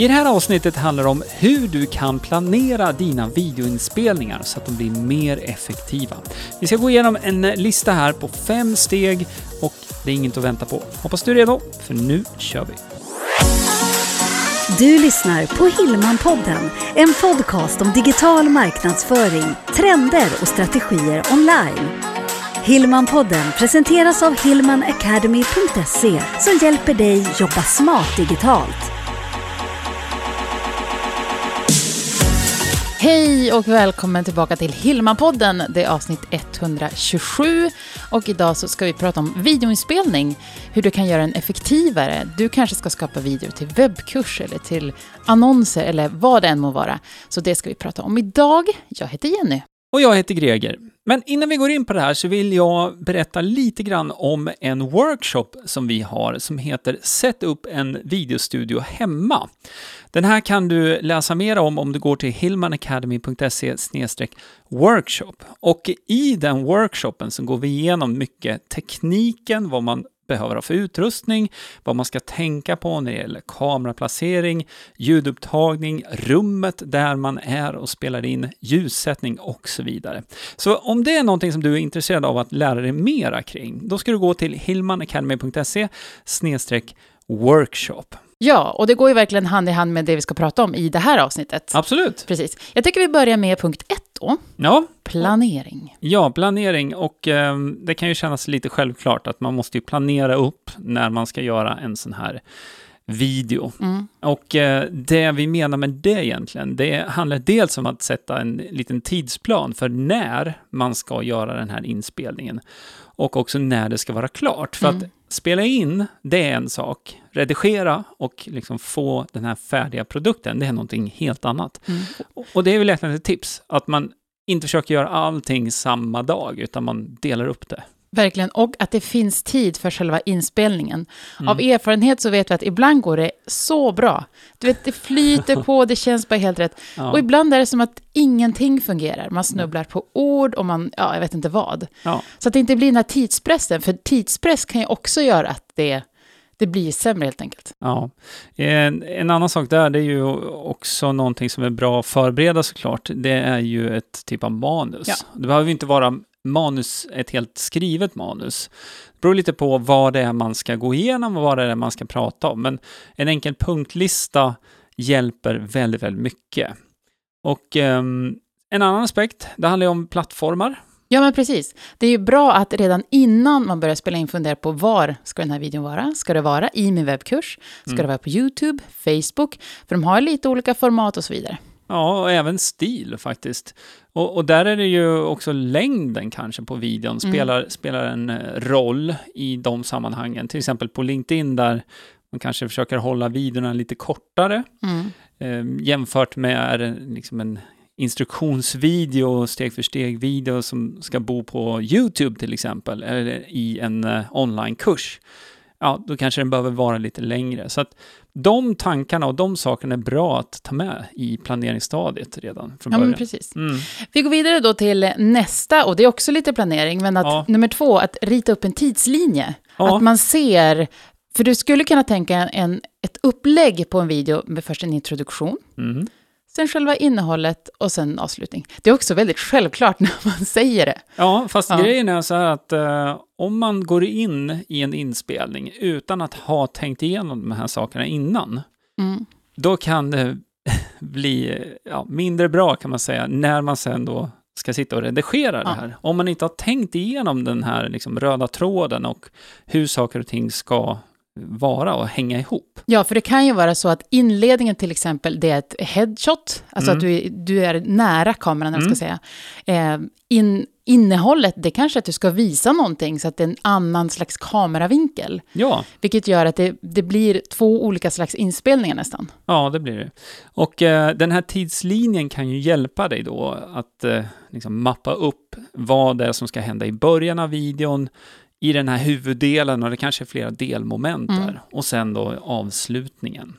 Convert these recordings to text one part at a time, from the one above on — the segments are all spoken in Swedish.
I det här avsnittet handlar det om hur du kan planera dina videoinspelningar så att de blir mer effektiva. Vi ska gå igenom en lista här på fem steg och det är inget att vänta på. Hoppas du är redo, för nu kör vi! Du lyssnar på Hillmanpodden, en podcast om digital marknadsföring, trender och strategier online. Hillmanpodden presenteras av hillmanacademy.se som hjälper dig jobba smart digitalt. Hej och välkommen tillbaka till Hillmanpodden. Det är avsnitt 127 och idag så ska vi prata om videoinspelning, hur du kan göra den effektivare. Du kanske ska skapa video till webbkurs eller till annonser eller vad det än må vara. Så det ska vi prata om idag. Jag heter Jenny. Och jag heter Greger. Men innan vi går in på det här så vill jag berätta lite grann om en workshop som vi har som heter Sätt upp en videostudio hemma. Den här kan du läsa mer om om du går till hillmanacademy.se workshop. Och i den workshopen så går vi igenom mycket tekniken, vad man behöver ha för utrustning, vad man ska tänka på när det gäller kameraplacering, ljudupptagning, rummet där man är och spelar in, ljussättning och så vidare. Så om det är någonting som du är intresserad av att lära dig mera kring, då ska du gå till hillmanacademy.se workshop. Ja, och det går ju verkligen hand i hand med det vi ska prata om i det här avsnittet. Absolut. Precis. Jag tycker vi börjar med punkt ett då. Ja. Planering. Ja, planering. Och eh, det kan ju kännas lite självklart att man måste ju planera upp när man ska göra en sån här video. Mm. Och eh, det vi menar med det egentligen, det handlar dels om att sätta en liten tidsplan för när man ska göra den här inspelningen och också när det ska vara klart. För mm. att spela in, det är en sak. Redigera och liksom få den här färdiga produkten, det är någonting helt annat. Mm. Och det är väl egentligen ett tips, att man inte försöker göra allting samma dag, utan man delar upp det. Verkligen, och att det finns tid för själva inspelningen. Mm. Av erfarenhet så vet vi att ibland går det så bra. Du vet, det flyter på, det känns bara helt rätt. Ja. Och ibland är det som att ingenting fungerar. Man snubblar på ord och man, ja, jag vet inte vad. Ja. Så att det inte blir den här tidspressen, för tidspress kan ju också göra att det det blir sämre helt enkelt. Ja. En, en, annan sak där, det är ju också någonting som är bra att förbereda såklart. Det är ju ett typ av manus. Ja. Det behöver inte vara manus, ett helt skrivet manus. Det beror lite på vad det är man ska gå igenom och vad det är man ska prata om. Men en enkel punktlista hjälper väldigt, väldigt mycket. Och um, en annan aspekt, det handlar ju om plattformar. Ja, men precis. Det är ju bra att redan innan man börjar spela in fundera på var ska den här videon vara? Ska det vara i min webbkurs? Ska mm. det vara på YouTube, Facebook? För de har lite olika format och så vidare. Ja, och även stil faktiskt. Och, och, där är det ju också längden kanske på videon spelar, mm. spelar en eh, roll i de sammanhangen. Till exempel på LinkedIn där man kanske försöker hålla videorna lite kortare mm. eh, jämfört med liksom en instruktionsvideo, steg för steg-video som ska bo på YouTube till exempel, eller i en uh, onlinekurs. Ja, då kanske den behöver vara lite längre. Så att de tankarna och de sakerna är bra att ta med i planeringsstadiet redan från början. Ja, precis. Mm. Vi går vidare då till nästa, och det är också lite planering, men att ja. nummer två, att rita upp en tidslinje. Ja. Att man ser, för du skulle kunna tänka en, ett upplägg på en video med först en introduktion, mm sen själva innehållet och sen avslutning. Det är också väldigt självklart när man säger det. Ja, fast ja. grejen är så här att uh, om man går in i en inspelning utan att ha tänkt igenom de här sakerna innan, mm. då kan det bli ja, mindre bra kan man säga, när man sen då ska sitta och redigera ja. det här. Om man inte har tänkt igenom den här liksom, röda tråden och hur saker och ting ska vara och hänga ihop. Ja, för det kan ju vara så att inledningen till exempel, det är ett headshot, alltså mm. att du, du är nära kameran, mm. ska säga. Eh, in, innehållet, det kanske är att du ska visa någonting, så att det är en annan slags kameravinkel. Ja. Vilket gör att det, det blir två olika slags inspelningar nästan. Ja, det blir det. Och eh, den här tidslinjen kan ju hjälpa dig då att eh, liksom mappa upp vad det är som ska hända i början av videon, i den här huvuddelen och det kanske är flera delmoment mm. där. Och sen då avslutningen.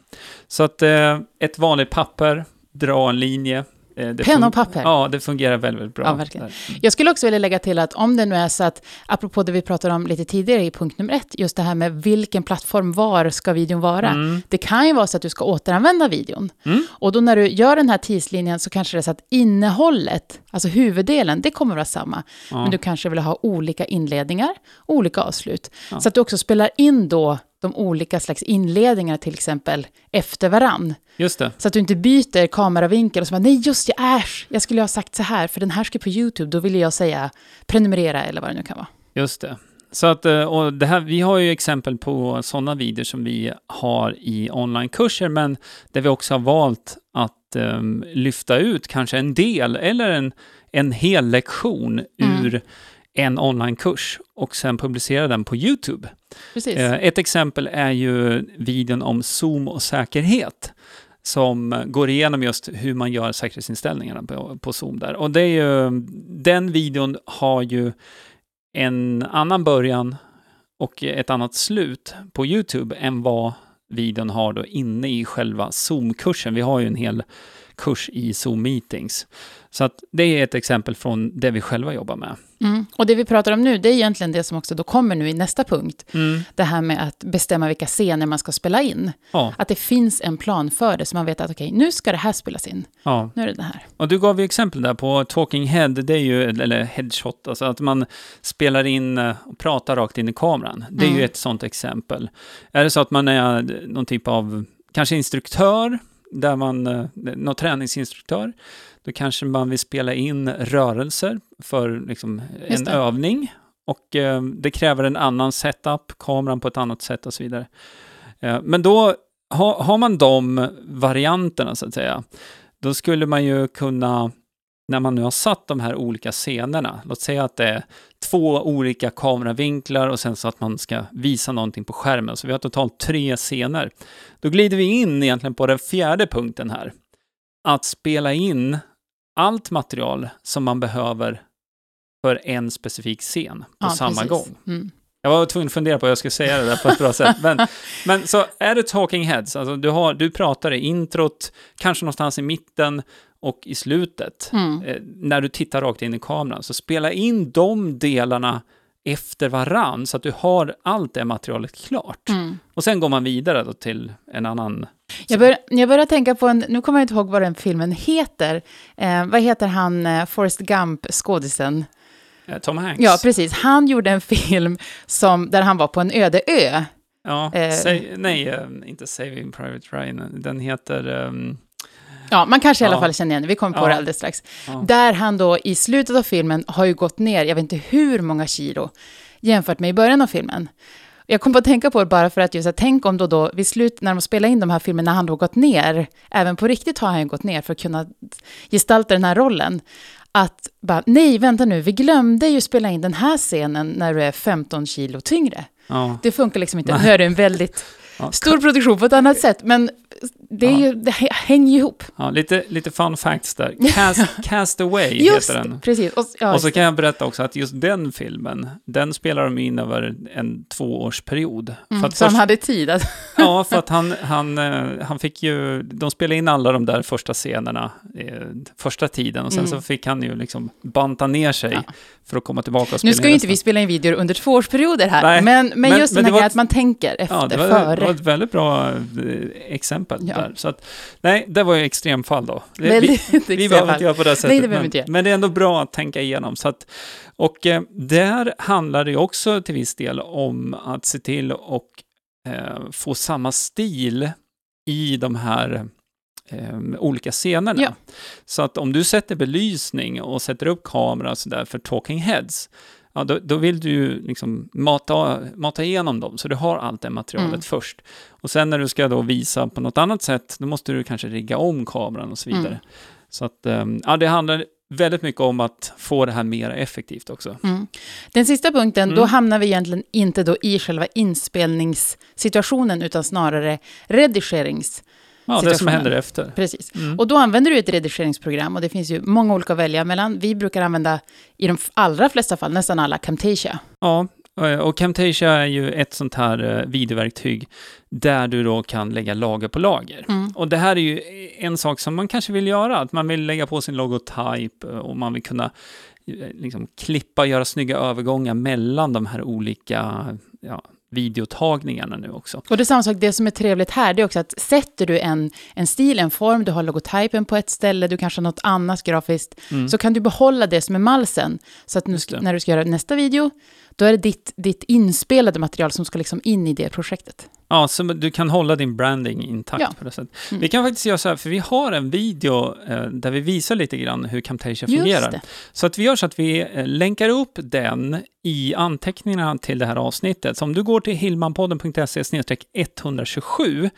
Så att eh, ett vanligt papper, dra en linje, Penna fun- och papper. Ja, det fungerar väldigt, väldigt bra. Ja, verkligen. Där. Jag skulle också vilja lägga till att om det nu är så att, apropå det vi pratade om lite tidigare i punkt nummer ett, just det här med vilken plattform, var ska videon vara? Mm. Det kan ju vara så att du ska återanvända videon. Mm. Och då när du gör den här tidslinjen så kanske det är så att innehållet, alltså huvuddelen, det kommer vara samma. Ja. Men du kanske vill ha olika inledningar, olika avslut. Ja. Så att du också spelar in då de olika slags inledningarna till exempel efter varann. Just det. Så att du inte byter kameravinkel och så bara, nej just det, äsch, jag skulle ha sagt så här, för den här ska på YouTube, då ville jag säga prenumerera eller vad det nu kan vara. Just det. Så att, eh, och det här, vi har ju exempel på sådana videor som vi har i onlinekurser, men där vi också har valt att ehm, lyfta ut kanske en del eller en, en hel lektion Mm. ur en onlinekurs och sen publicera den på YouTube. Precis. Eh, Ett exempel är ju videon om Zoom och säkerhet som går igenom just hur man gör säkerhetsinställningarna på, på Zoom där. Och det är ju, den videon har ju en annan början och ett annat slut på YouTube än vad videon har då inne i själva Zoom-kursen. Vi har ju en hel kurs i Zoom Meetings. Så att det är ett exempel från det vi själva jobbar med. Mm. Och det vi pratar om nu, det är egentligen det som också då kommer nu i nästa punkt. Mm. Det här med att bestämma vilka scener man ska spela in. Ja, Att det finns en plan för det, så man vet att okej, nu ska det här spelas in. ja. Nu är det det här. Och du gav ju exempel där på Talking Head, det är ju, eller headshot, alltså att man spelar in eh, och pratar rakt in i kameran. Det är ju Mm. ett sånt exempel. Är det så att man är någon typ av, kanske instruktör, där man, eh, någon träningsinstruktör, då kanske man vill spela in rörelser för liksom en övning. Och eh, det kräver en annan setup, kameran på ett annat sätt och så vidare. Eh, men då har, har man de varianterna så att säga, då skulle man ju kunna, när man nu har satt de här olika scenerna, låt säga att det är två olika kameravinklar och sen så att man ska visa någonting på skärmen, så vi har totalt tre scener. Då glider vi in egentligen på den fjärde punkten här. Att spela in allt material som man behöver för en specifik scen på Ja, samma precis. gång. Mm. Jag var tvungen att fundera på hur jag skulle säga det där på ett bra sätt. Men, men så är det talking heads, alltså du, har, du pratar i introt, kanske någonstans i mitten och i slutet, Mm. eh, när du tittar rakt in i kameran. Så spela in de delarna efter varann, så att du har allt det materialet klart. Mm. Och sen går man vidare då till en annan... Jag, bör, jag börjar tänka på en, nu kommer jag inte ihåg vad den filmen heter. Eh, vad heter han, eh, Forrest Gump, skådisen? Eh, Tom Hanks. Ja, precis. Han gjorde en film som, där han var på en öde ö. Ja, Eh. säg, nej, eh, inte Saving Private Ryan, den heter... ehm, Ja, man kanske i alla Ja. fall känner igen det. Vi kommer på Ja. det alldeles strax. Ja. Där han då i slutet av filmen har ju gått ner, jag vet inte hur många kilo, jämfört med i början av filmen. Jag kom på att tänka på det bara för att just att tänk om då, då vid slut, när de spelar in de här filmerna, han då gått ner, även på riktigt har han ju gått ner för att kunna gestalta den här rollen. Att bara, nej, vänta nu, vi glömde ju spela in den här scenen när du är 15 kilo tyngre. ja. Det funkar liksom inte. Nej. Nu är det en väldigt Ja, stor produktion på ett annat sätt, men det, är Ja. ju, det hänger ju ihop. Ja, lite, lite fun facts där. Cast, Cast Away Just heter den. precis. Och, ja, och så kan jag berätta också att just den filmen, den spelar de in över en tvåårsperiod. Mm, för så han först, hade tid att... Ja, för att han, han, eh, han fick ju, de spelade in alla de där första scenerna, eh, första tiden, och sen Mm. så fick han ju liksom banta ner sig Ja. för att komma tillbaka och spela Nu ska ju inte vi spela in videor under tvåårsperioder här, Nej, men, men, men- just men den här var grejen att man tänker efter, Ja, det var, före. det var ett väldigt bra eh, exempel Ja. Där. Så att, nej, det var ju extremfall då. Vi- Väldigt Vi behöver inte göra på det sättet. Nej, det men, vi inte men det är ändå bra att tänka igenom. Så att, och eh, där handlar det också till viss del om att se till och eh, få samma stil i de här eh, olika scenerna. Ja. Så att om du sätter belysning och sätter upp kamera och sådär för talking heads, ja, då, då vill du ju liksom mata, mata igenom dem, så du har allt det materialet Mm. först. Och sen när du ska då visa på något annat sätt, då måste du kanske rigga om kameran och så vidare. Mm. Så att, ehm, ja, det handlar väldigt mycket om att få det här mer effektivt också. Mm. Den sista punkten, Mm. då hamnar vi egentligen inte då i själva inspelningssituationen, utan snarare redigerings... Ja, det som händer efter. Precis. Mm. Och då använder du ett redigeringsprogram och det finns ju många olika att välja mellan. Vi brukar använda, i de allra flesta fall, nästan alla, Camtasia. Ja, eh, och Camtasia är ju ett sånt här eh, videoverktyg där du då kan lägga lager på lager. Mm. Och det här är ju en sak som man kanske vill göra, att man vill lägga på sin logotyp eh, och man vill kunna liksom, klippa och göra snygga övergångar mellan de här olika ja, videotagningarna nu också. Och det är samma sak, det som är trevligt här, det är också att sätter du en, en stil, en form, du har logotypen på ett ställe, du kanske har något annat grafiskt, mm. så kan du behålla det som är malsen. Så att nu, när du ska göra nästa video, då är det ditt, ditt inspelade material som ska liksom in i det projektet. Ja, så du kan hålla din branding intakt ja. på det sättet. Mm. Vi kan faktiskt göra så här, för vi har en video eh, där vi visar lite grann hur Camtasia fungerar. Så att vi gör så att vi eh, länkar upp den i anteckningarna till det här avsnittet. Så om du går till hillmanpodden.se 127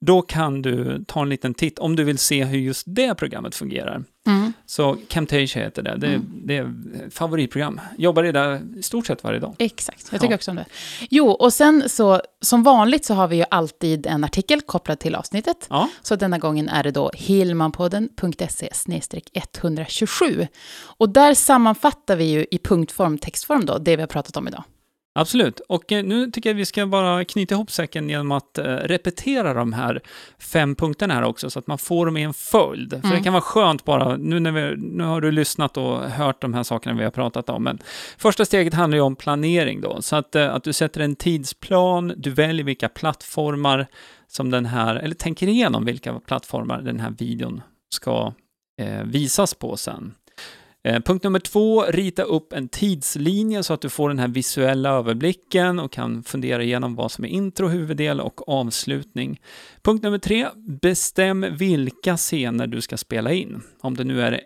då kan du ta en liten titt om du vill se hur just det programmet fungerar. Mm. Så Camtasia heter det. Det, mm. det är favoritprogram. Jobbar i det i stort sett varje dag. Exakt, jag tycker ja. också om det. Jo, och sen så som vanligt så har vi ju alltid en artikel kopplad till avsnittet. Ja. Så denna gången är det då hillmanpodden.se 127. Och där sammanfattar vi ju i punktform, textform då, det vi har pratat om idag. Absolut, och eh, nu tycker jag vi ska bara knyta ihop säcken genom att eh, repetera de här fem punkterna här också, så att man får dem i en följd. Mm. För det mm. kan vara skönt bara, nu, när vi, nu har du lyssnat och hört de här sakerna vi har pratat om, men första steget handlar ju om planering då, så att, eh, att du sätter en tidsplan, du väljer vilka plattformar som den här, eller tänker igenom vilka plattformar den här videon ska eh, visas på sen. Eh, punkt nummer två, rita upp en tidslinje så att du får den här visuella överblicken och kan fundera igenom vad som är intro, huvuddel och avslutning. Punkt nummer tre, bestäm vilka scener du ska spela in. Om det nu är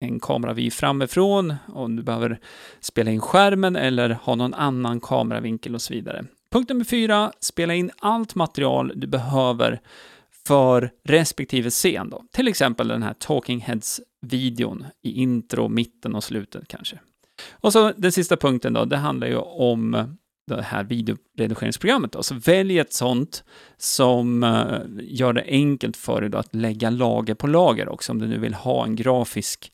en kameravy framifrån, om du behöver spela in skärmen eller ha någon annan kameravinkel och så vidare. Punkt nummer fyra, spela in allt material du behöver för respektive scen. Då. Till exempel den här Talking Heads videon i intro, mitten och slutet kanske. Och så den sista punkten då, det handlar ju om eh, det här videoredigeringsprogrammet. Då. Så välj ett sånt som eh, gör det enkelt för dig att lägga lager på lager också, om du nu vill ha en grafisk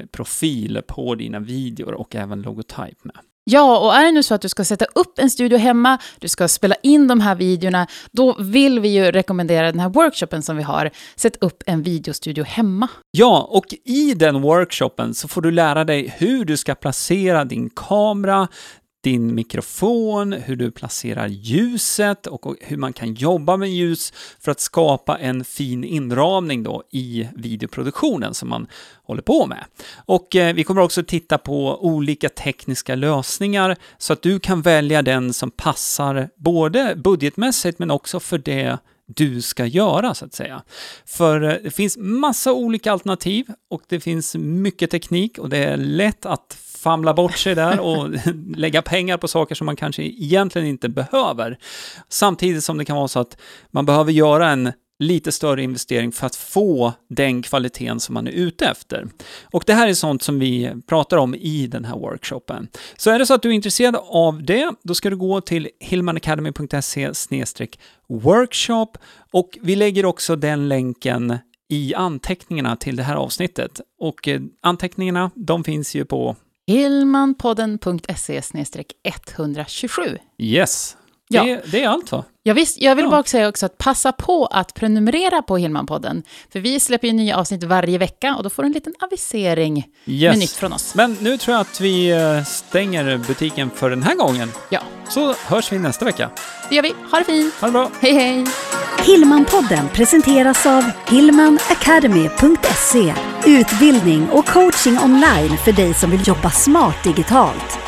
eh, profil på dina videor och även logotyp med. Ja, och är det nu så att du ska sätta upp en studio hemma, du ska spela in de här videorna, då vill vi ju rekommendera den här workshopen som vi har. Sätt upp en videostudio hemma. Ja, och i den workshopen så får du lära dig hur du ska placera din kamera, din mikrofon, hur du placerar ljuset och hur man kan jobba med ljus för att skapa en fin inramning då i videoproduktionen som man håller på med. Och eh, vi kommer också titta på olika tekniska lösningar så att du kan välja den som passar både budgetmässigt men också för det du ska göra, så att säga. För eh, det finns massa olika alternativ och det finns mycket teknik och det är lätt att famla bort sig där och lägga pengar på saker som man kanske egentligen inte behöver. Samtidigt som det kan vara så att man behöver göra en lite större investering för att få den kvaliteten som man är ute efter. Och det här är sånt som vi pratar om i den här workshopen. Så är det så att du är intresserad av det, då ska du gå till hillmanacademy.se workshop och vi lägger också den länken i anteckningarna till det här avsnittet. Och eh, anteckningarna, de finns ju på Hillmanpodden.se 127. Yes, Ja. Det, det, är allt va? Ja, visst, jag vill ja. bara säga också att passa på att prenumerera på Hillmanpodden. För vi släpper ju nya avsnitt varje vecka och då får du en liten avisering yes. med nytt från oss. Men nu tror jag att vi eh, stänger butiken för den här gången. Ja. Så hörs vi nästa vecka. Det gör vi. Ha det fint. Ha det bra. Hej, hej. Hillmanpodden presenteras av hillmanacademy.se Utbildning och coaching online för dig som vill jobba smart digitalt.